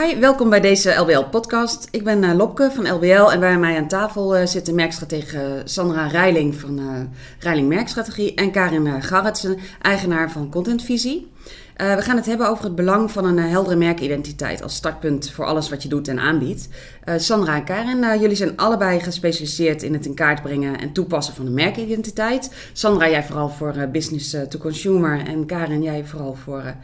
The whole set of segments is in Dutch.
hi, welkom bij deze LBL-podcast. Ik ben uh, Lopke van LBL en bij mij aan tafel uh, zitten merkstratege Sandra Reiling van uh, Reiling Merkstrategie en Karin Garretsen, eigenaar van Contentvisie. we gaan het hebben over het belang van een heldere merkidentiteit als startpunt voor alles wat je doet en aanbiedt. Sandra en Karin, jullie zijn allebei gespecialiseerd in het in kaart brengen en toepassen van een merkidentiteit. Sandra, jij vooral voor business to consumer en Karin, jij vooral voor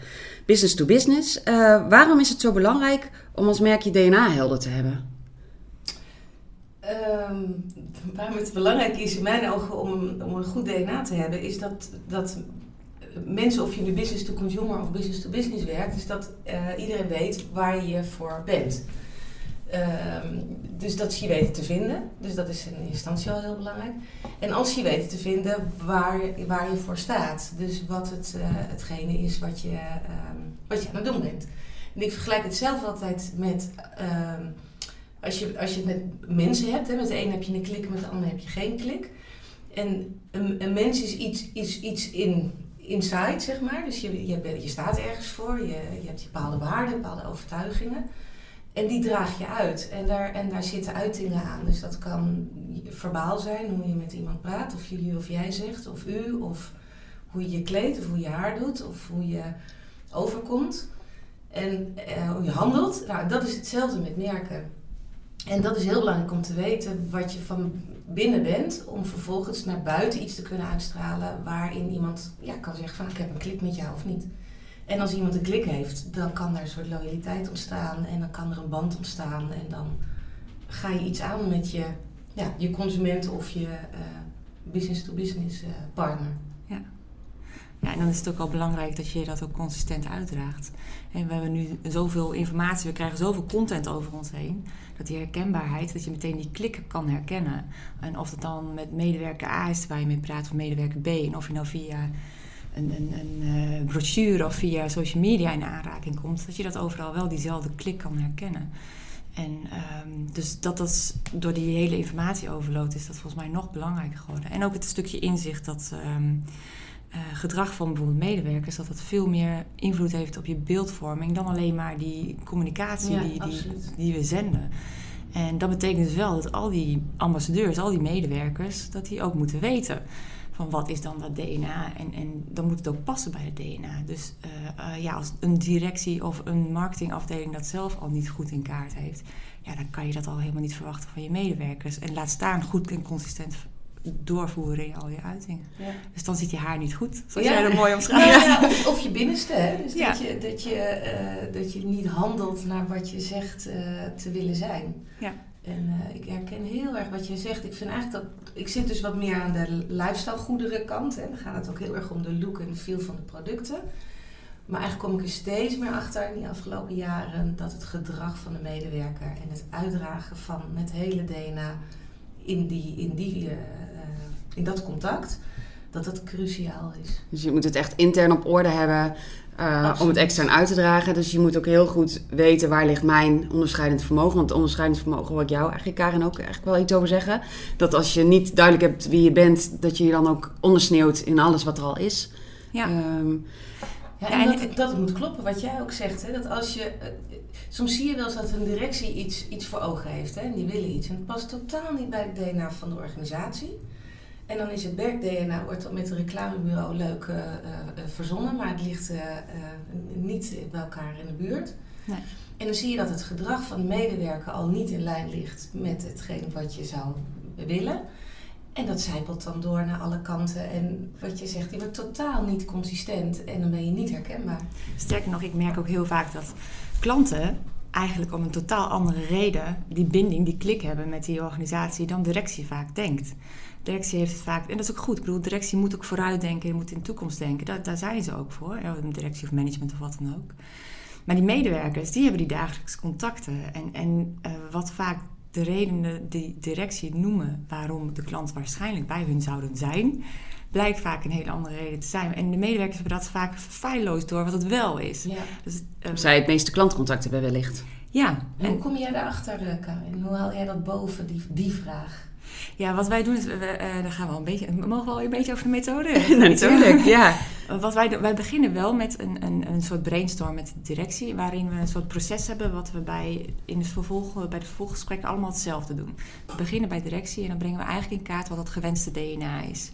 business to business. Uh, waarom is het zo belangrijk om als merk je DNA helder te hebben? Um, waarom het belangrijk is in mijn ogen om, om een goed DNA te hebben, is dat, dat mensen, of je nu business to consumer of business to business werkt, is dat uh, iedereen weet waar je voor bent. Um, dus dat is je weten te vinden. Dus dat is in instantie al heel belangrijk. En als je weten te vinden waar, waar je voor staat. Dus wat het, uh, hetgene is wat je, um, wat je aan het doen bent. En ik vergelijk het zelf altijd met. Um, als, je, als je het met mensen hebt, hè, met de een heb je een klik, met de ander heb je geen klik. En een, een mens is iets, is iets in, inside, zeg maar. Dus je, je, je staat ergens voor, je, je hebt bepaalde waarden, bepaalde overtuigingen. En die draag je uit. En daar, en daar zitten uitingen aan. Dus dat kan verbaal zijn, hoe je met iemand praat, of jullie of jij zegt, of u, of hoe je je kleedt, of hoe je haar doet, of hoe je overkomt. En uh, hoe je handelt. Nou, dat is hetzelfde met merken. En dat is heel belangrijk om te weten wat je van binnen bent, om vervolgens naar buiten iets te kunnen uitstralen waarin iemand ja, kan zeggen van ik heb een klik met jou of niet. En als iemand een klik heeft, dan kan er een soort loyaliteit ontstaan en dan kan er een band ontstaan en dan ga je iets aan met je, ja, je consument of je business-to-business uh, uh, partner. Ja. Ja, en dan is het ook wel belangrijk dat je dat ook consistent uitdraagt. En we hebben nu zoveel informatie, we krijgen zoveel content over ons heen. Dat die herkenbaarheid, dat je meteen die klikken kan herkennen. En of het dan met medewerker A is waar je mee praat, of medewerker B. En of je nou via een, een, een uh, brochure of via social media in aanraking komt, dat je dat overal wel diezelfde klik kan herkennen. En um, dus dat dat door die hele informatieoverload is dat volgens mij nog belangrijker geworden. En ook het stukje inzicht dat um, uh, gedrag van bijvoorbeeld medewerkers, dat dat veel meer invloed heeft op je beeldvorming dan alleen maar die communicatie ja, die, die, die, we zenden. En dat betekent dus wel dat al die ambassadeurs, al die medewerkers, dat die ook moeten weten van wat is dan dat DNA en, en dan moet het ook passen bij het DNA. Dus uh, uh, ja, als een directie of een marketingafdeling dat zelf al niet goed in kaart heeft, ja, dan kan je dat al helemaal niet verwachten van je medewerkers. En laat staan goed en consistent doorvoeren in al je uitingen. Ja. Dus dan zit je haar niet goed, zoals ja. jij dat mooi omschrijft. Ja, of, of, je binnenste, hè? Dus dat, je, dat, je, uh, dat je niet handelt naar wat je zegt te willen zijn. Ja. En uh, ik herken heel erg wat je zegt. Ik vind eigenlijk dat. Ik zit dus wat meer aan de lifestyle goederen kant. En dan gaat het ook heel erg om de look en feel van de producten. Maar eigenlijk kom ik er steeds meer achter in die afgelopen jaren dat het gedrag van de medewerker en het uitdragen van het hele DNA in, die, in, die, uh, in dat contact, dat dat cruciaal is. Dus je moet het echt intern op orde hebben. Uh, om het extern uit te dragen. Dus je moet ook heel goed weten waar ligt mijn onderscheidend vermogen. Want onderscheidend vermogen wil ik jou eigenlijk, Karin, ook eigenlijk wel iets over zeggen. Dat als je niet duidelijk hebt wie je bent, dat je je dan ook ondersneeuwt in alles wat er al is. Ja. Um, ja, en dat, dat moet kloppen wat jij ook zegt. Hè? Dat als je, uh, soms zie je wel eens dat een directie iets, iets voor ogen heeft. Hè? En die willen iets. En het past totaal niet bij het DNA van de organisatie. En dan is het werk-DNA wordt met een reclamebureau leuk uh, uh, verzonnen, maar het ligt uh, niet bij elkaar in de buurt. Nee. En dan zie je dat het gedrag van de medewerker al niet in lijn ligt met hetgeen wat je zou willen. En dat zijpelt dan door naar alle kanten. En wat je zegt, die wordt totaal niet consistent en dan ben je niet herkenbaar. Sterker nog, ik merk ook heel vaak dat klanten eigenlijk om een totaal andere reden die binding, die klik hebben met die organisatie dan directie vaak denkt directie heeft het vaak, en dat is ook goed. Ik bedoel, directie moet ook vooruitdenken, moet in de toekomst denken. Daar, daar zijn ze ook voor, een directie of management of wat dan ook. Maar die medewerkers, die hebben die dagelijkse contacten. En, en uh, wat vaak de redenen die directie noemen waarom de klant waarschijnlijk bij hun zouden zijn, blijkt vaak een hele andere reden te zijn. En de medewerkers hebben dat vaak feilloos door wat het wel is. Ja. Dus, uh, Zij het meeste klantcontact hebben wellicht. Ja. En hoe kom jij daarachter, Karin? Hoe haal jij dat boven, die, die vraag? Ja, wat wij doen is, we, uh, daar gaan we al een beetje, mogen we al een beetje over de methode? Natuurlijk, ja. Wat wij, wij beginnen wel met een, een, een soort brainstorm met de directie, waarin we een soort proces hebben wat we bij, in het vervolg, bij de vervolggesprekken allemaal hetzelfde doen. We beginnen bij directie en dan brengen we eigenlijk in kaart wat het gewenste DNA is.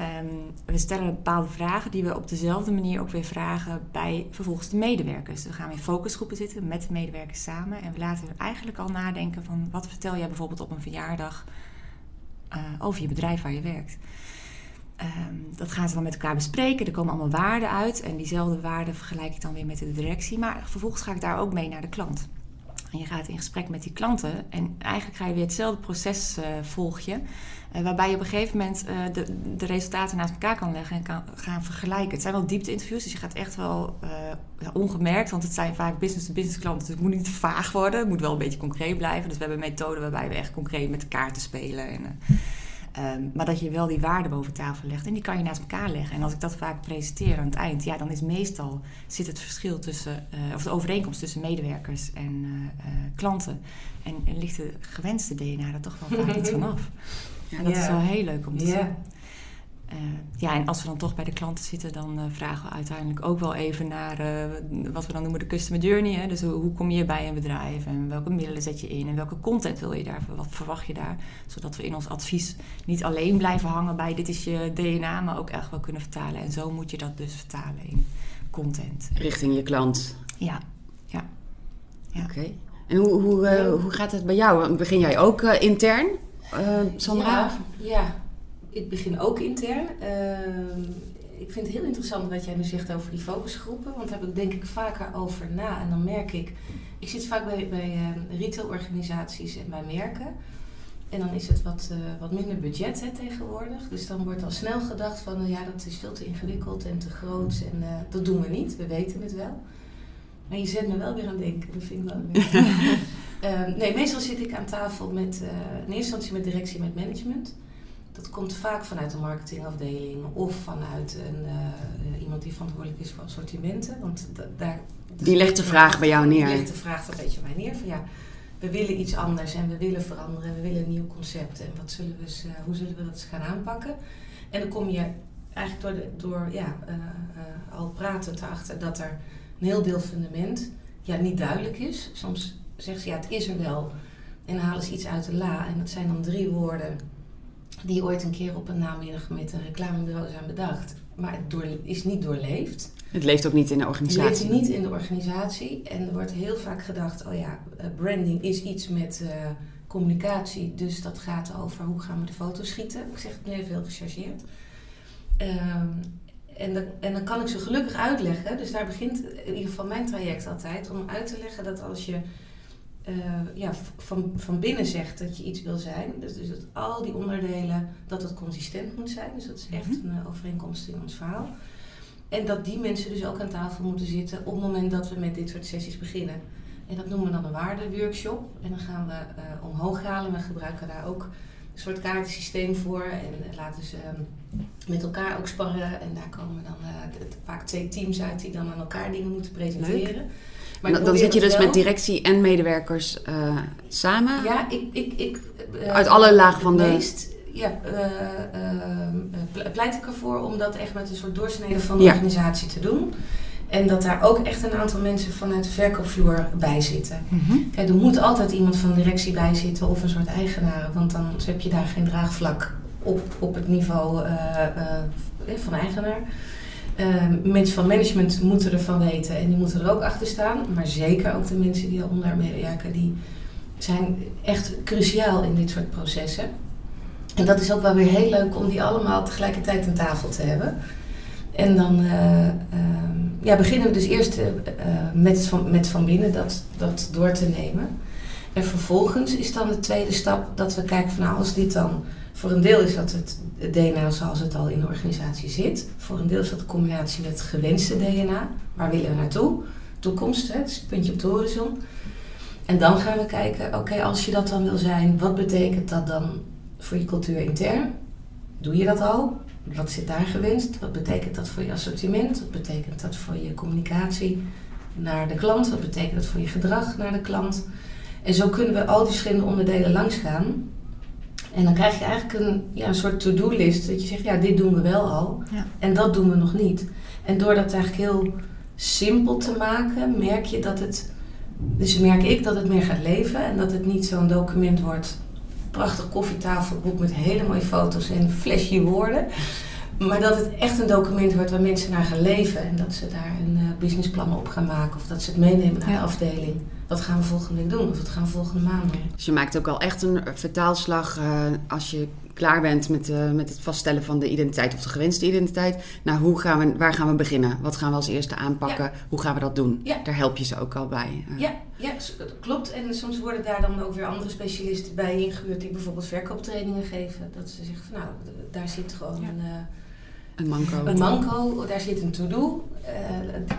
Um, we stellen bepaalde vragen die we op dezelfde manier ook weer vragen bij vervolgens de medewerkers. We gaan in focusgroepen zitten met de medewerkers samen en we laten eigenlijk al nadenken van wat vertel jij bijvoorbeeld op een verjaardag uh, over je bedrijf waar je werkt. Um, dat gaan ze dan met elkaar bespreken. Er komen allemaal waarden uit. En diezelfde waarden vergelijk ik dan weer met de directie. Maar vervolgens ga ik daar ook mee naar de klant. En je gaat in gesprek met die klanten. En eigenlijk ga je weer hetzelfde proces uh, volg je. Uh, waarbij je op een gegeven moment uh, de, de, resultaten naast elkaar kan leggen en kan gaan vergelijken. Het zijn wel diepte-interviews, dus je gaat echt wel ja, ongemerkt, want het zijn vaak business-to-business klanten. Dus het moet niet vaag worden, het moet wel een beetje concreet blijven. Dus we hebben een methode waarbij we echt concreet met de kaarten spelen. En, Um, maar dat je wel die waarden boven tafel legt. En die kan je naast elkaar leggen. En als ik dat vaak presenteer aan het eind, ja, dan is meestal zit het verschil tussen, of de overeenkomst tussen medewerkers en klanten. En, en, ligt de gewenste DNA er toch wel vaak iets vanaf. Ja, dat is wel heel leuk om te zien. Uh, ja, en als we dan toch bij de klanten zitten, dan uh, vragen we uiteindelijk ook wel even naar uh, wat we dan noemen de customer journey. Hè? Dus hoe, hoe, kom je bij een bedrijf en welke middelen zet je in en welke content wil je daar, wat verwacht je daar. Zodat we in ons advies niet alleen blijven hangen bij dit is je DNA, maar ook echt wel kunnen vertalen. En zo moet je dat dus vertalen in content. Richting je klant. Ja, ja. ja. Oké. En hoe, hoe, hoe gaat het bij jou? Begin jij ook intern, Sandra? Ja, ja ik begin ook intern. Uh, ik vind het heel interessant wat jij nu zegt over die focusgroepen. Want daar heb ik denk ik vaker over na. En dan merk ik... Ik zit vaak bij, bij uh, retailorganisaties en bij merken. En dan is het wat, uh, wat minder budget hè, tegenwoordig. Dus dan wordt al snel gedacht van... ja, dat is veel te ingewikkeld en te groot. En dat doen we niet. We weten het wel. Maar je zet me wel weer aan denken. Dat vind ik wel weer. nee, meestal zit ik aan tafel met... in eerste instantie met directie met management dat komt vaak vanuit de marketingafdeling of vanuit een, uh, iemand die verantwoordelijk is voor assortimenten. Want daar, die legt de vraag bij jou neer. Die legt de vraag een beetje bij mij neer van ja, we willen iets anders en we willen veranderen en we willen een nieuw concept en wat zullen we eens, uh, hoe zullen we dat eens gaan aanpakken? En dan kom je eigenlijk door, de, door ja, uh, al praten erachter dat er een heel deel fundament ja, niet duidelijk is. Soms zegt ze ja, het is er wel en halen ze iets uit de la en dat zijn dan drie woorden die ooit een keer op een namiddag met een reclamebureau zijn bedacht. Maar het door, is niet doorleefd. Het leeft ook niet in de organisatie. Het leeft niet in de organisatie. En er wordt heel vaak gedacht, oh ja, eh, branding is iets met uh, communicatie. Dus dat gaat over hoe gaan we de foto's schieten. Ik zeg het nu even heel gechargeerd. Um, en, en dan kan ik ze gelukkig uitleggen. Dus daar begint in ieder geval mijn traject altijd. Om uit te leggen dat als je uh, ja, van, van binnen zegt dat je iets wil zijn. Dus, dus dat al die onderdelen, dat het consistent moet zijn. Dus dat is echt mhm. een uh, overeenkomst in ons verhaal. En dat die mensen dus ook aan tafel moeten zitten op het moment dat we met dit soort sessies beginnen. En dat noemen we dan een waardeworkshop. En dan gaan we uh, omhoog halen. We gebruiken daar ook een soort kaartensysteem voor. En laten ze um, met elkaar ook sparren. En daar komen dan vaak twee teams uit die dan aan elkaar dingen moeten presenteren. Leuk. Maar dan zit je dus met directie en medewerkers uh, samen? Ja, ik... ik, ik uh, Uit alle lagen van de... Meest, ja, uh, pleit ik ervoor om dat echt met een soort doorsnede van de ja. organisatie te doen. En dat daar ook echt een aantal mensen vanuit de verkoopvloer bij zitten. Mm -hmm. Kijk, er moet altijd iemand van de directie bij zitten of een soort eigenaar. Want dan heb je daar geen draagvlak op, op het niveau van eigenaar. Uh, mensen van management moeten ervan weten en die moeten er ook achter staan. Maar zeker ook de mensen die daaronder meewerken, die zijn echt cruciaal in dit soort processen. En dat is ook wel weer heel leuk om die allemaal tegelijkertijd aan tafel te hebben. En dan uh, uh, ja, beginnen we dus eerst uh, met, van, met van binnen dat, dat door te nemen. En vervolgens is dan de tweede stap dat we kijken van nou, als dit dan voor een deel is dat het DNA zoals het al in de organisatie zit. Voor een deel is dat combinatie met het gewenste DNA. Waar willen we naartoe? Toekomst, het het puntje op de horizon. En dan gaan we kijken, oké, als je dat dan wil zijn, wat betekent dat dan voor je cultuur intern? Doe je dat al? Wat zit daar gewenst? Wat betekent dat voor je assortiment? Wat betekent dat voor je communicatie naar de klant? Wat betekent dat voor je gedrag naar de klant? En zo kunnen we al die verschillende onderdelen langsgaan En dan krijg je eigenlijk een, ja, een soort to-do-list. Dat je zegt, ja, dit doen we wel al. Ja. En dat doen we nog niet. En door dat eigenlijk heel simpel te maken, merk je dat het... Dus merk ik dat het meer gaat leven. En dat het niet zo'n document wordt. Prachtig koffietafelboek met hele mooie foto's en flesje woorden. Maar dat het echt een document wordt waar mensen naar gaan leven. En dat ze daar een uh, businessplan op gaan maken. Of dat ze het meenemen naar Ja. de afdeling. Wat gaan we volgende week doen? Of wat gaan we volgende maand doen? Dus je maakt ook al echt een vertaalslag eh, als je klaar bent met, eh, met het vaststellen van de identiteit of de gewenste identiteit. Nou, hoe gaan we, waar gaan we beginnen? Wat gaan we als eerste aanpakken? Hoe gaan we dat doen? Ja. Daar help je ze ook al bij. eh. Ja, ja, dat klopt. En soms worden daar dan ook weer andere specialisten bij ingehuurd die bijvoorbeeld verkooptrainingen geven. Dat ze zeggen van nou, daar zit gewoon Ja. Een, Een manco. een manco, daar zit een to-do. eh,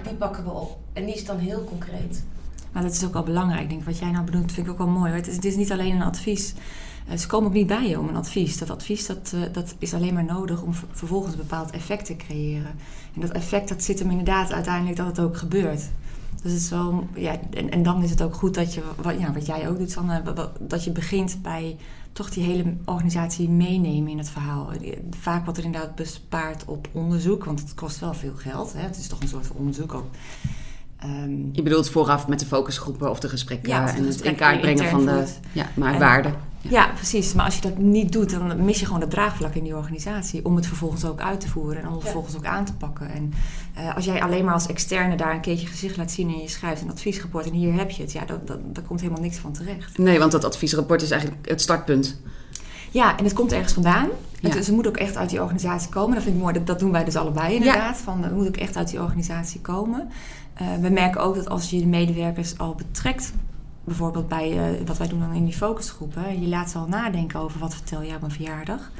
die, pakken we op. En die is dan heel concreet. Maar dat is ook wel belangrijk. Ik denk, wat jij nou benoemt, vind ik ook wel mooi. hoor. Het is, het is niet alleen een advies. Eh, ze komen ook niet bij je om een advies. Dat advies dat, eh, dat is alleen maar nodig om ver- vervolgens een bepaald effect te creëren. En dat effect dat zit hem inderdaad uiteindelijk dat het ook gebeurt. Dus het is wel, ja, en, en dan is het ook goed dat je, wat, ja, wat jij ook doet, Sanne, dat je begint bij toch die hele organisatie meenemen in het verhaal. Vaak wordt er inderdaad bespaard op onderzoek, want het kost wel veel geld. Hè? Het is toch een soort van onderzoek ook. Ehm, Je bedoelt vooraf met de focusgroepen of de gesprekken Ja, en het in kaart brengen van de ja, maar En- waarden. Ja, precies. Maar als je dat niet doet, dan mis je gewoon het draagvlak in die organisatie. Om het vervolgens ook uit te voeren en om het vervolgens ook aan te pakken. En eh, als jij alleen maar als externe daar een keertje gezicht laat zien en je schrijft een adviesrapport en hier heb je het, ja, dat, dat, daar komt helemaal niks van terecht. Nee, want dat adviesrapport is eigenlijk het startpunt. Ja, en het komt ergens vandaan. Het, Ja. Ze moet ook echt uit die organisatie komen. Dat vind ik mooi. Dat, dat doen wij dus allebei inderdaad. Van, het moet ook echt uit die organisatie komen. Eh, we merken ook dat als je de medewerkers al betrekt, bijvoorbeeld bij eh, wat wij doen dan in die focusgroepen, je laat ze al nadenken over wat vertel jij op een verjaardag.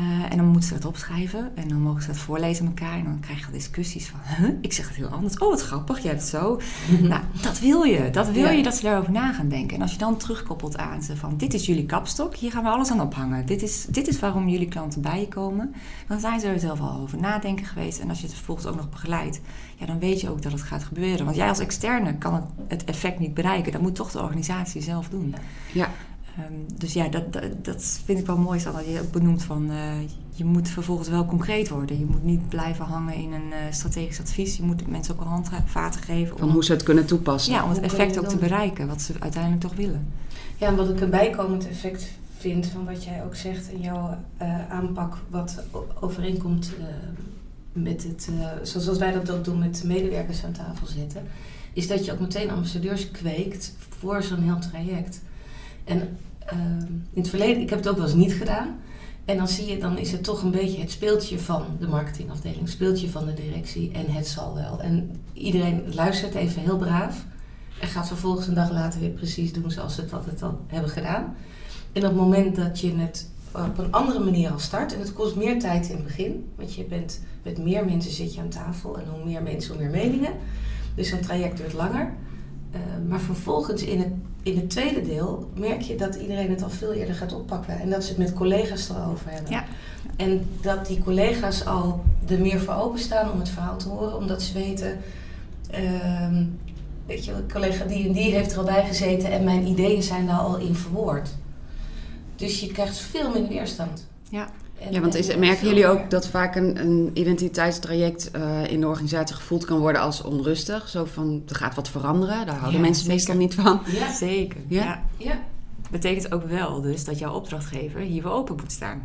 Eh, en dan moeten ze dat opschrijven en dan mogen ze dat voorlezen aan elkaar. En dan krijg je discussies van, huh? ik zeg het heel anders. Oh, wat grappig, jij hebt het zo. nou, dat wil je. Dat wil Ja. je dat ze daarover na gaan denken. En als je dan terugkoppelt aan ze van, dit is jullie kapstok, hier gaan we alles aan ophangen. Dit is, dit is waarom jullie klanten bij je komen. Dan zijn ze er zelf al over nadenken geweest. En als je het vervolgens ook nog begeleidt, ja, dan weet je ook dat het gaat gebeuren. Want jij als externe kan het, het effect niet bereiken. Dat moet toch de organisatie zelf doen. Ja. Ehm, dus ja, dat, dat, dat vind ik wel mooi, Sanne, dat je ook benoemt van... eh, je moet vervolgens wel concreet worden. Je moet niet blijven hangen in een eh, strategisch advies. Je moet mensen ook wel handvaten geven Van om, hoe ze het kunnen toepassen. ja, om het effect ook te bereiken, wat ze uiteindelijk toch willen. Ja, en wat ik een bijkomend effect vind van wat jij ook zegt in jouw eh, aanpak, wat overeenkomt met het, eh, zoals als wij dat ook doen met medewerkers aan tafel zitten, is dat je ook meteen ambassadeurs kweekt voor zo'n heel traject. En ehm, in het verleden, ik heb het ook wel eens niet gedaan. En dan zie je, dan is het toch een beetje het speeltje van de marketingafdeling, het speeltje van de directie en het zal wel. En iedereen luistert even heel braaf en gaat vervolgens een dag later weer precies doen zoals ze het altijd al hebben gedaan. En op het moment dat je het op een andere manier al start, en het kost meer tijd in het begin, want je bent met meer mensen zit je aan tafel en hoe meer mensen, hoe meer meningen. Dus zo'n traject duurt langer. Eh, maar vervolgens in het, in het tweede deel merk je dat iedereen het al veel eerder gaat oppakken en dat ze het met collega's erover hebben. Ja. En dat die collega's al er meer voor openstaan om het verhaal te horen, omdat ze weten, ehm, weet je, collega die en die heeft er al bij gezeten en mijn ideeën zijn daar al in verwoord. Dus je krijgt veel minder weerstand. Ja. En- Ja, want is, en merken jullie ook dat vaak een, een identiteitstraject eh, in de organisatie gevoeld kan worden als onrustig? Zo van, er gaat wat veranderen, daar houden Ja, mensen zeker. meestal niet van. Ja, Zeker. Ja? Ja. ja. Betekent ook wel dus dat jouw opdrachtgever hier weer open moet staan.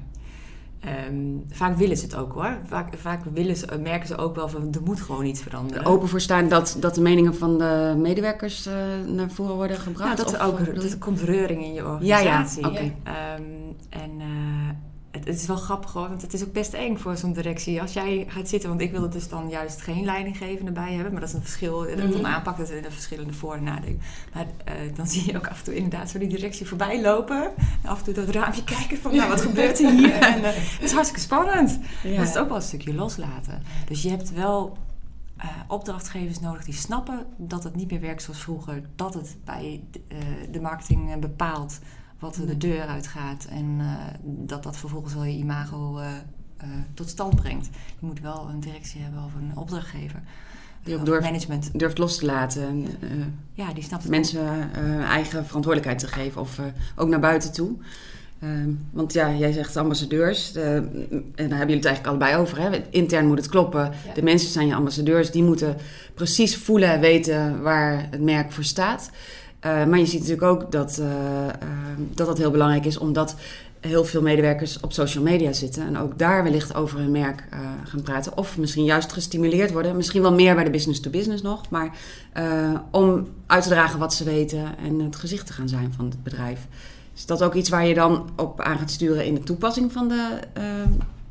Ehm, vaak willen ze het ook hoor. Vaak, vaak willen ze, merken ze ook wel van er moet gewoon iets veranderen. Open voor staan dat, dat de meningen van de medewerkers eh, naar voren worden Nou, gebracht? dat, er Of- ook, dat er komt reuring in je ja, organisatie. ja, oké. Ehm, en eh, het, het is wel grappig hoor, want het is ook best eng voor zo'n directie. Als jij gaat zitten, want ik wil er dus dan juist geen leidinggevende bij hebben. Maar dat is een verschil, Mhm. van aanpak, dat zijn er verschillende voor- en nadelen. Maar eh, dan zie je ook af en toe inderdaad zo die directie voorbij lopen. En af en toe dat raampje kijken van, nou wat gebeurt er hier? En eh, het is hartstikke spannend. Ja. Dat is het ook wel een stukje loslaten. Dus je hebt wel eh, opdrachtgevers nodig die snappen dat het niet meer werkt zoals vroeger. Dat het bij eh, de marketing bepaalt wat er de deur uitgaat. En eh, dat dat vervolgens wel je imago eh, eh, tot stand brengt. Je moet wel een directie hebben of een opdrachtgever. Die ook durft, management. durft los te laten. En, Ja, die snapt mensen eh, eigen verantwoordelijkheid te geven of ook naar buiten toe. Ehm, want ja, jij zegt ambassadeurs. de- en daar hebben jullie het eigenlijk allebei over. Hè? Intern moet het kloppen. Ja. De mensen zijn je ambassadeurs. Die moeten precies voelen en weten waar het merk voor staat. Eh, maar je ziet natuurlijk ook dat, eh, ehm, dat dat heel belangrijk is, omdat heel veel medewerkers op social media zitten. En ook daar wellicht over hun merk eh, gaan praten. Of misschien juist gestimuleerd worden. Misschien wel meer bij de business-to-business nog. Maar om uit te dragen wat ze weten en het gezicht te gaan zijn van het bedrijf. Is dat ook iets waar je dan op aan gaat sturen in de toepassing van de eh,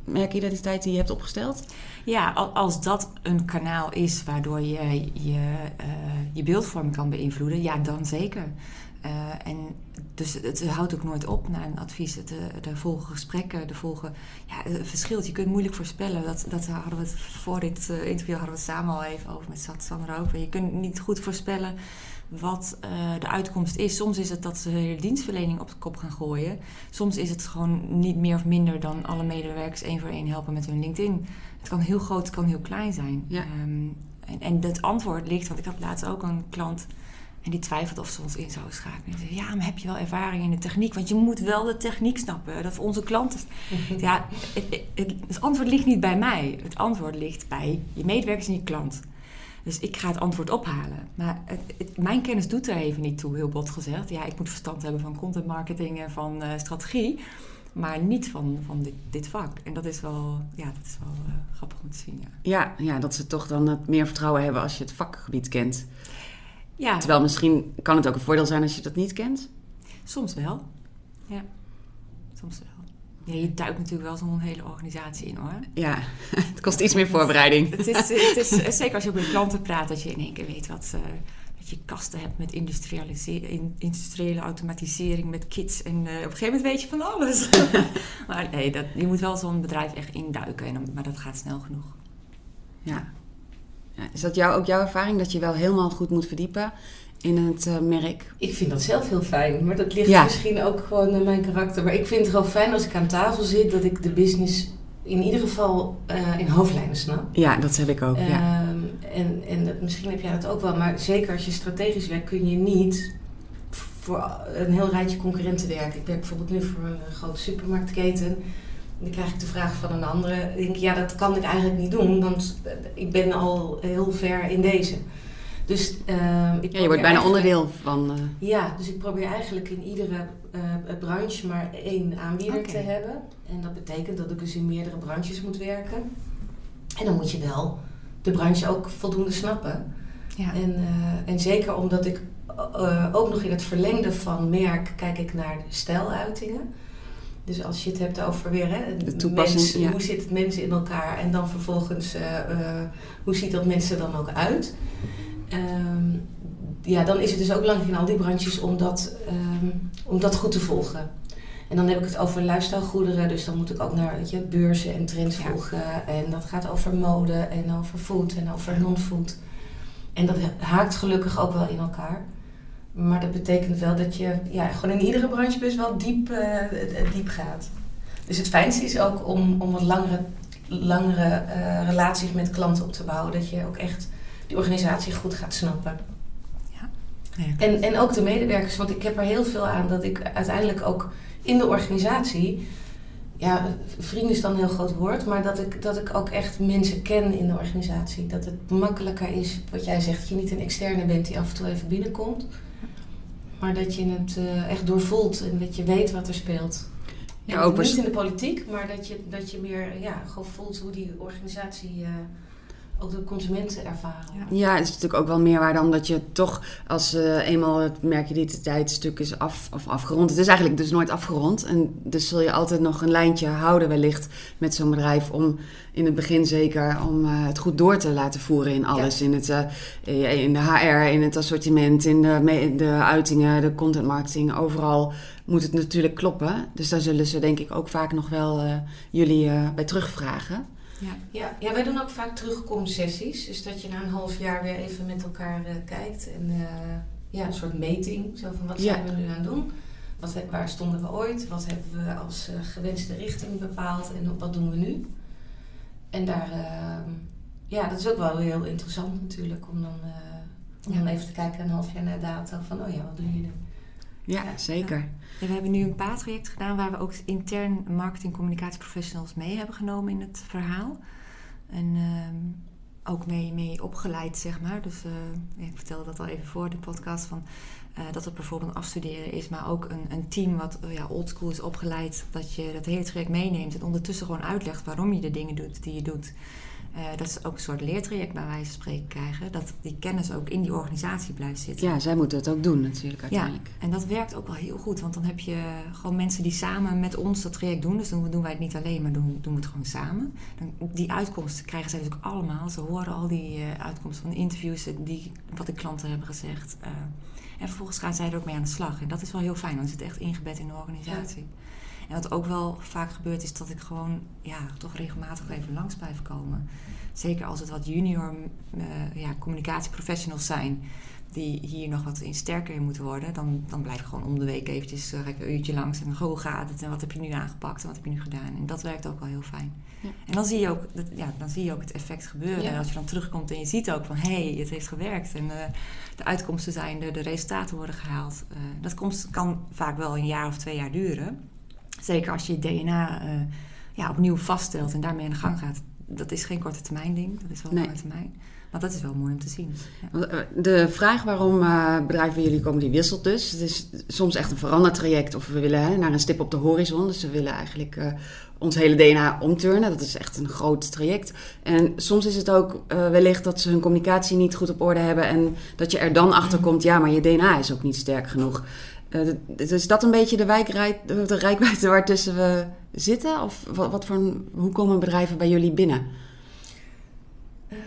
merkidentiteit die je hebt opgesteld? Ja, al- als dat een kanaal is waardoor je je, eh, je beeldvorm kan beïnvloeden, ja, dan zeker. Eh, en dus het houdt ook nooit op na een advies. Eh, Er volgen gesprekken, er volgen... Ja, het verschilt. Je kunt moeilijk voorspellen. Dat, dat hadden we het voor dit interview hadden we het samen al even over met Sat Sandra ook. Je kunt niet goed voorspellen wat de uitkomst is. Soms is het dat ze de dienstverlening op de kop gaan gooien. Soms is het gewoon niet meer of minder dan alle medewerkers één voor één helpen met hun LinkedIn. Het kan heel groot, het kan heel klein zijn. Ja. Ehm, en, en het antwoord ligt, want ik had laatst ook een klant en die twijfelt of ze ons in zou schakelen. Zei, ja, maar heb je wel ervaring in de techniek? Want je moet wel de techniek snappen. Dat voor onze klanten. Ja, het, het, het- het antwoord ligt niet bij mij. Het antwoord ligt bij je medewerkers en je klant. Dus ik ga het antwoord ophalen. Maar het, mijn kennis doet er even niet toe, heel bot gezegd. Ja, ik moet verstand hebben van content marketing en van eh, strategie. Maar niet van, van dit, dit vak. En dat is wel, ja, dat is wel eh, grappig om te zien. Ja. Ja, ja, dat ze toch dan het meer vertrouwen hebben als je het vakgebied kent. ja, Terwijl misschien kan het ook een voordeel zijn als je dat niet kent. soms wel. Ja, soms wel. Ja, je duikt natuurlijk wel zo'n hele organisatie in hoor. Ja, het kost iets meer voorbereiding. Het is, het is zeker als je ook met klanten praat, dat je in één keer weet wat, eh, dat je kasten hebt met industriële automatisering, met kits. En eh, op een gegeven moment weet je van alles. maar nee, dat, je moet wel zo'n bedrijf echt induiken, en dan, maar dat gaat snel genoeg. Ja. ja. Is dat jou, ook jouw ervaring, dat je wel helemaal goed moet verdiepen in het eh, merk? Ik vind dat zelf heel fijn, maar dat ligt Ja. misschien ook gewoon aan mijn karakter. Maar ik vind het gewoon fijn als ik aan tafel zit, dat ik de business in ieder geval eh, in hoofdlijnen snap. Ja, dat heb ik ook. ja. En en dat, misschien heb jij dat ook wel, maar zeker als je strategisch werkt kun je niet voor een heel rijtje concurrenten werken. Ik werk bijvoorbeeld nu voor een grote supermarktketen. Dan krijg ik de vraag van een andere. Dan denk ik, ja, dat kan ik eigenlijk niet doen, want eh, ik ben al heel ver in deze. Dus, ehm, ik ja, je wordt bijna onderdeel van... eh, ja, dus ik probeer eigenlijk in iedere eh, branche maar één aanbieder te hebben. En dat betekent dat ik dus in meerdere branches moet werken. En dan moet je wel de branche ook voldoende snappen. Ja. En, eh, en zeker omdat ik eh, ook nog in het verlengde van merk kijk ik naar stijluitingen. Dus als je het hebt over weer hè, De toepassing, ja. hoe zit het mensen in elkaar en dan vervolgens eh, hoe ziet dat mensen dan ook uit. Ehm, ja, dan is het dus ook belangrijk in al die branches om dat, ehm, om dat goed te volgen. En dan heb ik het over lifestylegoederen, dus dan moet ik ook naar weet je, beurzen en trends Ja. volgen. En dat gaat over mode en over food en over non-food. En dat haakt gelukkig ook wel in elkaar. Maar dat betekent wel dat je ja, gewoon in iedere branche best wel diep, eh, diep gaat. Dus het fijnste is ook om, om wat langere, langere eh, relaties met klanten op te bouwen. Dat je ook echt die organisatie goed gaat snappen. Nee, En, en ook de medewerkers, want ik heb er heel veel aan dat ik uiteindelijk ook in de organisatie, ja, vrienden is dan een heel groot woord, maar dat ik, dat ik ook echt mensen ken in de organisatie. Dat het makkelijker is, wat jij zegt, dat je niet een externe bent die af en toe even binnenkomt, maar dat je het eh, echt doorvoelt en dat je weet wat er speelt. Ja, ook niet in de politiek, maar dat je, dat je meer ja, gewoon voelt hoe die organisatie eh, ook de consumenten ervaren. Ja. Ja, het is natuurlijk ook wel meerwaarde omdat je toch als eh, eenmaal het merkidentiteitsstuk is af, of afgerond. Het is eigenlijk dus nooit afgerond. En dus zul je altijd nog een lijntje houden wellicht met zo'n bedrijf om in het begin zeker om eh, het goed door te laten voeren in alles. In, het, eh, in de HR, in het assortiment, in de, in de uitingen, de content marketing. Overal moet het natuurlijk kloppen. Dus daar zullen ze denk ik ook vaak nog wel eh, jullie eh, bij terugvragen. Ja. Ja, ja, wij doen ook vaak terugkomsessies. Dus dat je na een half jaar weer even met elkaar eh, kijkt. En eh, ja, een soort meting. Zo van wat Ja. zijn we nu aan het doen? Wat, waar stonden we ooit? Wat hebben we als eh, gewenste richting bepaald? En wat doen we nu? En daar, eh, ja, dat is ook wel heel interessant natuurlijk. Om dan, om Ja. dan even te kijken een half jaar na dato. Van, oh ja, wat doen jullie nu? Ja, zeker. We hebben nu een PA-traject gedaan waar we ook intern marketing communicatie professionals mee hebben genomen in het verhaal. En ehm, ook mee, mee opgeleid, zeg maar. Dus uh, ik vertelde dat al even voor de podcast van uh, dat het bijvoorbeeld een afstuderen is, maar ook een, een team wat uh, ja, oldschool is opgeleid, dat je dat hele traject meeneemt en ondertussen gewoon uitlegt waarom je de dingen doet die je doet. Uh, dat is ook een soort leertraject bij wijze van spreken krijgen. Dat die kennis ook in die organisatie blijft zitten. Ja, zij moeten het ook doen natuurlijk uiteindelijk. Ja, en dat werkt ook wel heel goed. Want dan heb je gewoon mensen die samen met ons dat traject doen. Dus dan doen wij het niet alleen, maar doen, doen we het gewoon samen. Dan, die uitkomsten krijgen zij dus ook allemaal. Ze horen al die uh, uitkomsten van de interviews, die, wat de klanten hebben gezegd. Uh, en vervolgens gaan zij er ook mee aan de slag. En dat is wel heel fijn, want het zit echt ingebed in de organisatie. Ja. En wat ook wel vaak gebeurt is dat ik gewoon ja, toch regelmatig even langs blijf komen. Zeker als het wat junior uh, ja, communicatieprofessionals zijn die hier nog wat in sterker in moeten worden, dan, dan blijf ik gewoon om de week eventjes uh, een uurtje langs en hoe gaat het en wat heb je nu aangepakt en wat heb je nu gedaan. En dat werkt ook wel heel fijn. Ja. En dan zie, je ook, dat, ja, dan zie je ook het effect gebeuren. Ja. En als je dan terugkomt en je ziet ook van hé, hey, het heeft gewerkt en uh, de uitkomsten zijn er, de resultaten worden gehaald. Uh, dat komt, kan vaak wel een jaar of twee jaar duren. Zeker als je je DNA uh, ja, opnieuw vaststelt en daarmee aan de gang gaat. Dat is geen korte termijn ding, dat is wel nee. lange termijn. Maar dat is wel mooi om te zien. Ja. De vraag waarom uh, bedrijven bij jullie komen, die wisselt dus. Het is soms echt een verandertraject of we willen hè, naar een stip op de horizon. Dus we willen eigenlijk ons hele DNA omturnen. Dat is echt een groot traject. En soms is het ook wellicht dat ze hun communicatie niet goed op orde hebben. En dat je er dan achter komt, ja, maar je DNA is ook niet sterk genoeg. Uh, is dat een beetje de, wijkrij, de rijkwijde waartussen we zitten? Of wat, voor hoe komen bedrijven bij jullie binnen? Uh,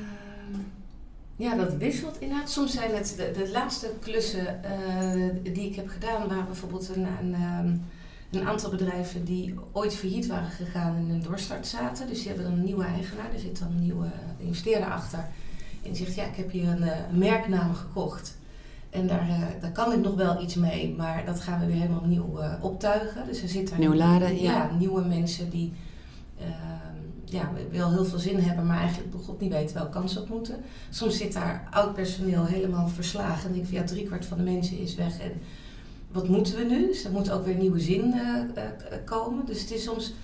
ja, dat wisselt inderdaad. Soms zijn het de, laatste klussen uh, die ik heb gedaan, waren bijvoorbeeld een, een, um, een, aantal bedrijven die ooit failliet waren gegaan en in een doorstart zaten. Dus die hebben dan een nieuwe eigenaar, er zit dan een nieuwe investeerder achter. En die zegt, ja, ik heb hier een, een merknaam gekocht. En daar, uh, daar kan ik nog wel iets mee, maar dat gaan we weer helemaal opnieuw uh, optuigen. Dus er zitten Nieuw laden, ja. ja. nieuwe mensen die uh, ja, wel heel veel zin hebben, maar eigenlijk god niet weten welke kans op moeten. Soms zit daar oud personeel helemaal verslagen en denk van ja, driekwart van de mensen is weg. En wat moeten we nu? Dus er moet ook weer nieuwe zin komen. Dus het is soms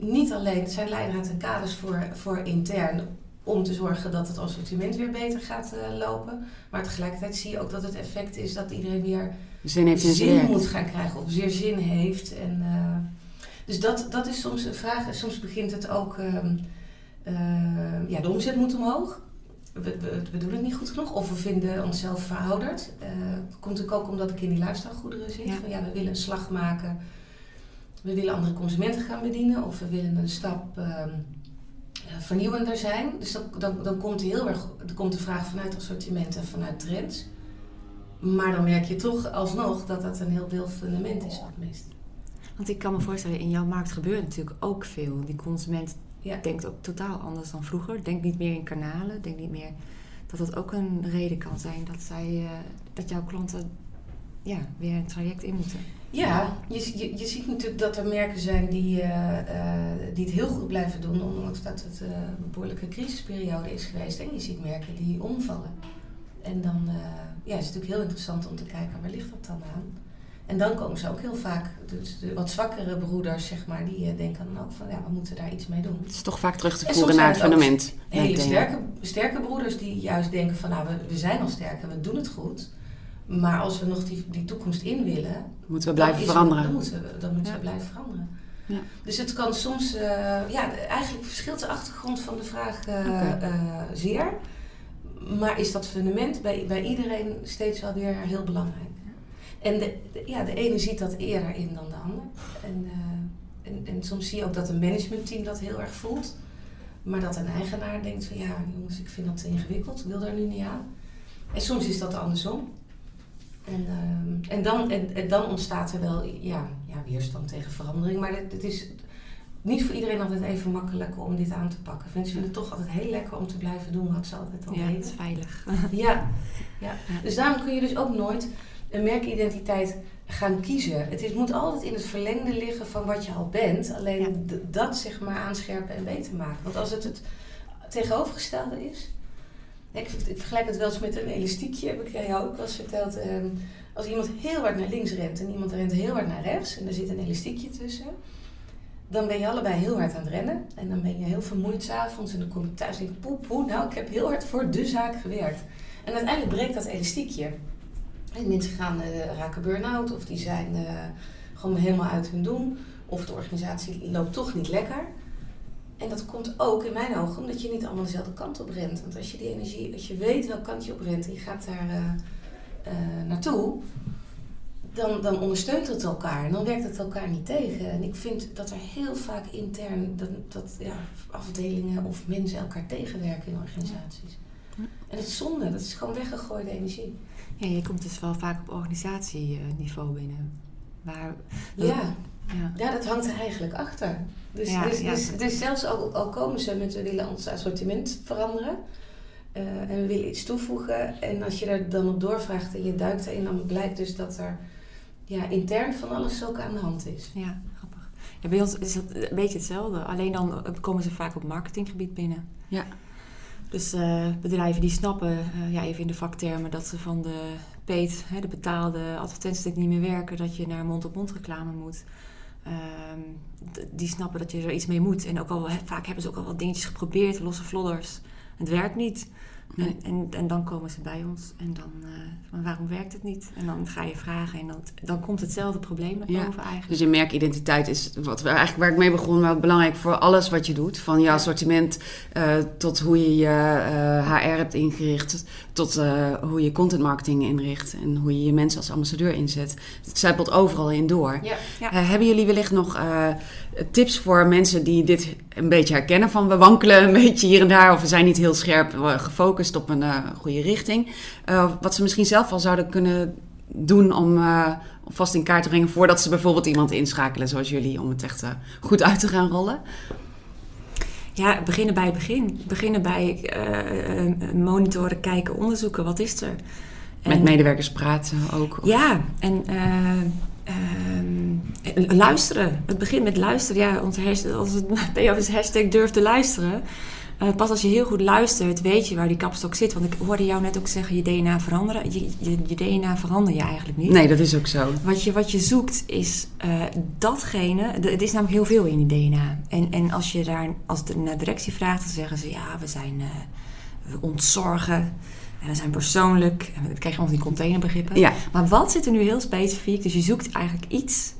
niet alleen, het zijn leidraad en kaders voor, voor intern om te zorgen dat het assortiment weer beter gaat uh, lopen. Maar tegelijkertijd zie je ook dat het effect is dat iedereen weer zin, heeft zin moet gaan krijgen of zeer zin heeft. En, uh, dus dat, dat is soms een vraag. Soms begint het ook, uh, ja, de omzet moet omhoog. We, we, we, doen het niet goed genoeg of we vinden onszelf verouderd. Dat komt natuurlijk ook omdat ik in die lifestylegoederen zit. Ja. Van, ja, we willen een slag maken. We willen andere consumenten gaan bedienen of we willen een stap ehm, vernieuwender zijn. Dus dan, dan, dan komt heel erg dan komt de vraag vanuit assortiment en vanuit trends. Maar dan merk je toch alsnog dat dat een heel deel fundament is wat mist. Want ik kan me voorstellen, in jouw markt gebeurt natuurlijk ook veel. Die consument ja. denkt ook totaal anders dan vroeger. Denkt niet meer in kanalen. Denkt niet meer dat dat ook een reden kan zijn dat, zij, uh, dat jouw klanten ja, weer een traject in moeten. Ja, je, je, je ziet natuurlijk dat er merken zijn die, uh, uh, die het heel goed blijven doen, ondanks dat het uh, een behoorlijke crisisperiode is geweest. En je ziet merken die omvallen. En dan ja, is het natuurlijk heel interessant om te kijken waar ligt dat dan aan. En dan komen ze ook heel vaak, dus de wat zwakkere broeders, zeg maar, die denken dan ook van ja, we moeten daar iets mee doen. Het is toch vaak terug te voeren naar het fundament. Hele sterke, sterke broeders die juist denken van nou, we, we zijn al sterk en we doen het goed. Maar als we nog die, die toekomst in willen, moeten we blijven veranderen. dan moeten we, dan moeten ja. we blijven veranderen. Ja. Dus het kan soms, uh, ja, eigenlijk verschilt de achtergrond van de vraag uh, okay. uh, zeer. Maar is dat fundament bij, bij iedereen steeds wel weer heel belangrijk. En de, de, ja, de ene ziet dat eerder in dan de ander. En, en, en soms zie je ook dat een managementteam dat heel erg voelt. Maar dat een eigenaar denkt van ja, jongens, ik vind dat ingewikkeld, ik wil daar nu niet aan. En soms is dat andersom. En, uh, en, dan, en, en, dan ontstaat er wel ja, ja, weerstand tegen verandering. Maar het, het, is niet voor iedereen altijd even makkelijk om dit aan te pakken. Mensen vinden het toch altijd heel lekker om te blijven doen wat ze altijd al ja, deden. is veilig. ja, ja. Dus daarom kun je dus ook nooit een merkidentiteit gaan kiezen. Het is, moet altijd in het verlengde liggen van wat je al bent. Alleen ja. dat zeg maar aanscherpen en beter maken. Want als het het tegenovergestelde is... Ik, ik vergelijk het wel eens met een elastiekje, heb ik jou ook wel eens verteld. Ehm, als iemand heel hard naar links rent en iemand rent heel hard naar rechts en er zit een elastiekje tussen, dan ben je allebei heel hard aan het rennen. En dan ben je heel vermoeid s'avonds en dan kom je thuis en denk poep, poep, nou ik heb heel hard voor de zaak gewerkt. En uiteindelijk breekt dat elastiekje. En mensen gaan, uh, raken burn-out of die zijn uh, gewoon helemaal uit hun doen. Of de organisatie loopt toch niet lekker. En dat komt ook in mijn ogen omdat je niet allemaal dezelfde kant op rent. Want als je die energie, als je weet welk kant je op rent en je gaat daar uh, naartoe, dan, dan ondersteunt het elkaar en dan werkt het elkaar niet tegen. En ik vind dat er heel vaak intern dat, dat ja, afdelingen of mensen elkaar tegenwerken in organisaties. En het is zonde, dat is gewoon weggegooide energie. Ja, je komt dus wel vaak op organisatieniveau binnen. Maar ja. Ja. Ja. dat hangt er eigenlijk achter. Dus, ja, dus, dus, dus, zelfs al, al, komen ze met we willen ons assortiment veranderen uh, en we willen iets toevoegen. En als je er dan op doorvraagt en je duikt erin, dan blijkt dus dat er ja, intern van alles ook aan de hand is. Ja, grappig. Ja, bij ons is het een beetje hetzelfde. Alleen dan komen ze vaak op marketinggebied binnen. Ja. Dus uh, bedrijven die snappen, uh, ja, even in de vaktermen, dat ze van de peet, hè, de betaalde advertenties niet meer werken, dat je naar mond-op-mond reclame moet. Um, die snappen dat je er iets mee moet. En ook al, vaak hebben ze ook al wat dingetjes geprobeerd, losse vlodders. Het werkt niet. En, en, en, dan komen ze bij ons en dan, uh, waarom werkt het niet? En dan ga je vragen en dan, dan komt hetzelfde probleem naar boven eigenlijk. Dus je merkidentiteit is wat we eigenlijk waar ik mee begon, maar belangrijk voor alles wat je doet. Van je assortiment uh, tot hoe je je uh, HR hebt ingericht, tot hoe je content marketing inricht en hoe je je mensen als ambassadeur inzet. Het zijpelt overal in door. Ja. Ja. hebben jullie wellicht nog tips voor mensen die dit een beetje herkennen van we wankelen een beetje hier en daar of we zijn niet heel scherp gefocust op een uh, goede richting. Uh, wat ze misschien zelf al zouden kunnen doen om, uh, vast in kaart te brengen voordat ze bijvoorbeeld iemand inschakelen zoals jullie om het echt goed uit te gaan rollen. Ja, beginnen bij het begin. Beginnen bij monitoren, kijken, onderzoeken. Wat is er? En, Met medewerkers praten ook? Of? Ja, en luisteren. Het begint met luisteren. Ja, onze hashtag, als het is hashtag durf te luisteren. Uh, pas als je heel goed luistert, weet je waar die kapstok zit. Want ik hoorde jou net ook zeggen, je DNA veranderen. Je, je, je DNA verander je eigenlijk niet. Nee, dat is ook zo. Wat je, wat je zoekt is uh, datgene... Het is namelijk heel veel in je DNA. En, en als je daar als de, naar directie vraagt, dan zeggen ze... Ja, we zijn... Uh, we ontzorgen. En we zijn persoonlijk. En dan krijg je ons die containerbegrippen. Ja. Maar wat zit er nu heel specifiek? Dus je zoekt eigenlijk iets...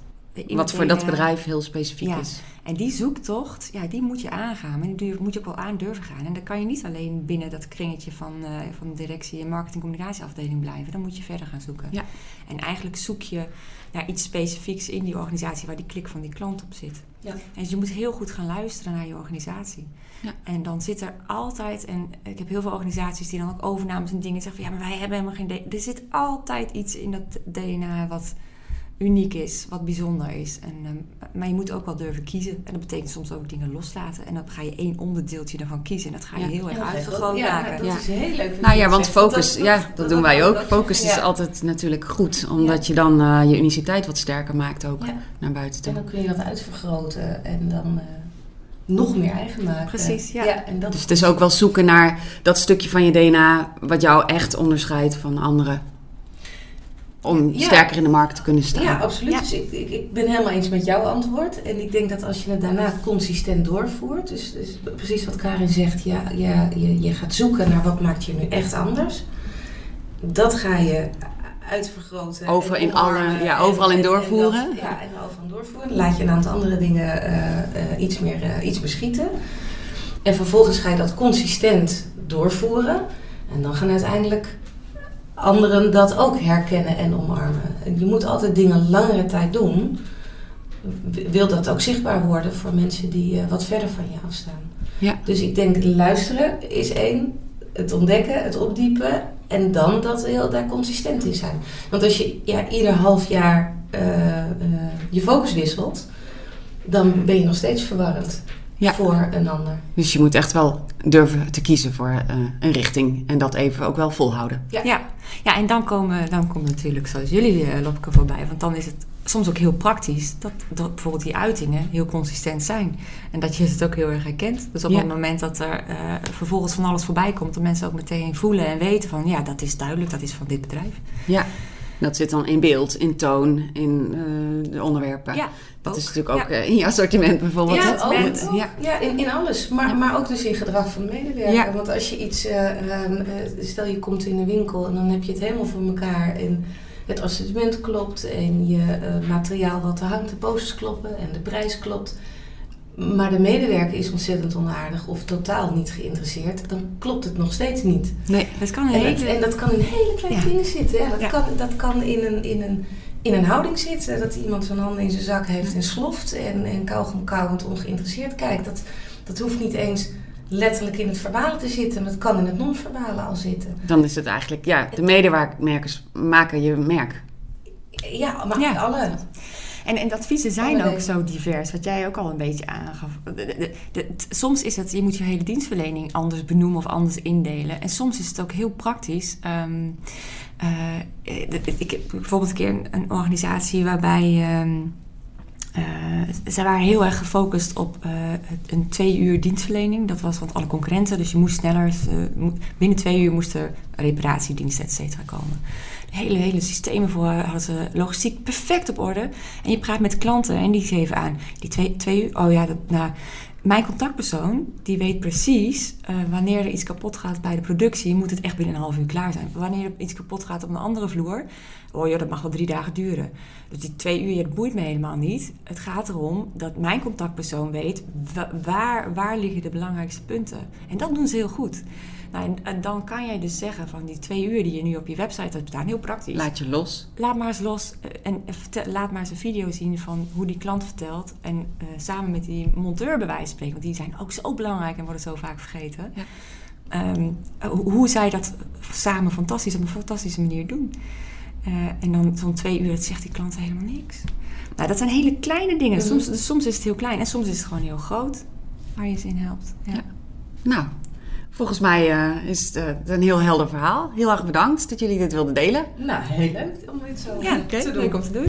Wat voor dat bedrijf heel specifiek ja. is. En die zoektocht, ja, die moet je aangaan. Maar die moet je ook wel aan durven gaan. En dan kan je niet alleen binnen dat kringetje van, uh, van de directie en marketing communicatieafdeling blijven. Dan moet je verder gaan zoeken. Ja. En eigenlijk zoek je naar iets specifieks in die organisatie waar die klik van die klant op zit. Ja. En dus je moet heel goed gaan luisteren naar je organisatie. Ja. En dan zit er altijd, en ik heb heel veel organisaties die dan ook overnames en dingen zeggen van ja, maar wij hebben helemaal geen DNA. Er zit altijd iets in dat DNA wat uniek is, wat bijzonder is. En, um, maar je moet ook wel durven kiezen. En dat betekent soms ook dingen loslaten. En dan ga je één onderdeeltje ervan kiezen. En dat ga je Ja. heel erg Ja, uitvergroot ja, maken. dat is heel leuk. Nou ja, want focus, Dat- ja, dat- dat doen wij ook. Focus is ja. altijd natuurlijk goed, omdat je dan eh, je uniciteit wat sterker maakt ook Ja. naar buiten toe. En dan kun je dat uitvergroten en dan eh, nog meer eigen maken. Precies, ja. en dat Dus het is ook wel zoeken naar dat stukje van je DNA wat jou echt onderscheidt van anderen. Om Ja. sterker in de markt te kunnen staan. Ja, absoluut. Ja. Dus ik, ik, ik ben helemaal eens met jouw antwoord. En ik denk dat als je het daarna consistent doorvoert, dus, dus precies wat Karin zegt, ja, ja, je, je gaat zoeken naar wat maakt je nu echt anders. Dat ga je uitvergroten. Over in alle- ja, en- overal in en- en doorvoeren. dat- ja, en overal in doorvoeren. Laat je een aantal andere dingen eh, eh, iets meer eh, iets beschieten. En vervolgens ga je dat consistent doorvoeren. En dan gaan uiteindelijk anderen dat ook herkennen en omarmen. En je moet altijd dingen langere tijd doen. Wil dat ook zichtbaar worden voor mensen die eh, wat verder van je afstaan. Ja. Dus ik denk luisteren is één. Het ontdekken, het opdiepen. En dan dat heel daar consistent in zijn. Want als je ja, ieder half jaar eh, eh, je focus wisselt, dan ben je nog steeds verwarrend. Ja. voor een ander. Dus je moet echt wel durven te kiezen voor eh, een richting en dat even ook wel volhouden. Ja. Ja, ja en dan komen, dan komt natuurlijk zoals jullie, uh, Lopke, voorbij. Want dan is het soms ook heel praktisch dat, dat bijvoorbeeld die uitingen heel consistent zijn. En dat je het ook heel erg herkent. Dus op Ja. het moment dat er uh, vervolgens van alles voorbij komt, dat mensen ook meteen voelen en weten van ja, dat is duidelijk, dat is van dit bedrijf. Ja, dat zit dan in beeld, in toon, in eh, de onderwerpen. Ja, dat ook. is natuurlijk ook Ja. eh, in je assortiment bijvoorbeeld. Ja, ook, ook. Ja. in, in alles. Maar, maar ook dus in gedrag van de medewerker. Want als je iets, eh, ehm, eh, stel je komt in een winkel en dan heb je het helemaal voor elkaar. En het assortiment klopt en je materiaal wat er hangt, de posters kloppen en de prijs klopt. Maar de medewerker is ontzettend onaardig of totaal niet geïnteresseerd. Dan klopt het nog steeds niet. Nee, Dat kan dat, hele... en dat kan in hele kleine Ja. dingen zitten. Dat, Ja. kan, dat kan in een, in, een, in een houding zitten. Dat iemand zijn handen in zijn zak heeft en sloft. En, en kauwgom kauwend ongeïnteresseerd kijkt. Dat, dat hoeft niet eens letterlijk in het verbale te zitten. Maar het kan in het non-verbale al zitten. dan is het eigenlijk, ja, de medewerkers maken je merk. Ja, maar Ja. alle. En, en de adviezen zijn ook zo divers, wat jij ook al een beetje aangaf. De- de- soms is het, je moet je hele dienstverlening anders benoemen of anders indelen. En soms is het ook heel praktisch. Ehm, eh, ik heb bijvoorbeeld een keer een, een organisatie waarbij ehm, eh, ze waren heel erg gefocust op eh, een twee uur dienstverlening. Dat was van alle concurrenten, dus je moest sneller, binnen twee uur moest er reparatiediensten et cetera komen. Hele, hele systemen voor hadden ze logistiek perfect op orde. En je praat met klanten en die geven aan, die twee, twee uur, oh ja, dat, nou, mijn contactpersoon, die weet precies eh, wanneer er iets kapot gaat bij de productie, moet het echt binnen een half uur klaar zijn. Wanneer er iets kapot gaat op een andere vloer, oh ja, dat mag wel drie dagen duren. Dus die twee uur, dat boeit me helemaal niet. Het gaat erom dat mijn contactpersoon weet wa- waar, waar liggen de belangrijkste punten. En dat doen ze heel goed. Nou, en, en dan kan jij dus zeggen van die twee uur die je nu op je website hebt staan, heel praktisch. Laat je los. Laat maar eens los eh, en vertel- laat maar eens een video zien van hoe die klant vertelt. En eh, samen met die monteur bij wijze van spreken, want die zijn ook zo belangrijk en worden zo vaak vergeten. Ja. Ehm, hoe, hoe zij dat samen fantastisch op een fantastische manier doen. Eh, en dan zo'n twee uur, dat zegt die klant helemaal niks. Nou, dat zijn hele kleine dingen. Soms, soms is het heel klein en soms is het gewoon heel groot waar je ze in helpt. Ja. Ja. Nou, volgens mij eh, is het eh, een heel helder verhaal. Heel erg bedankt dat jullie dit wilden delen. Nou, heel leuk om dit zo Ja, te doen. leuk om te doen.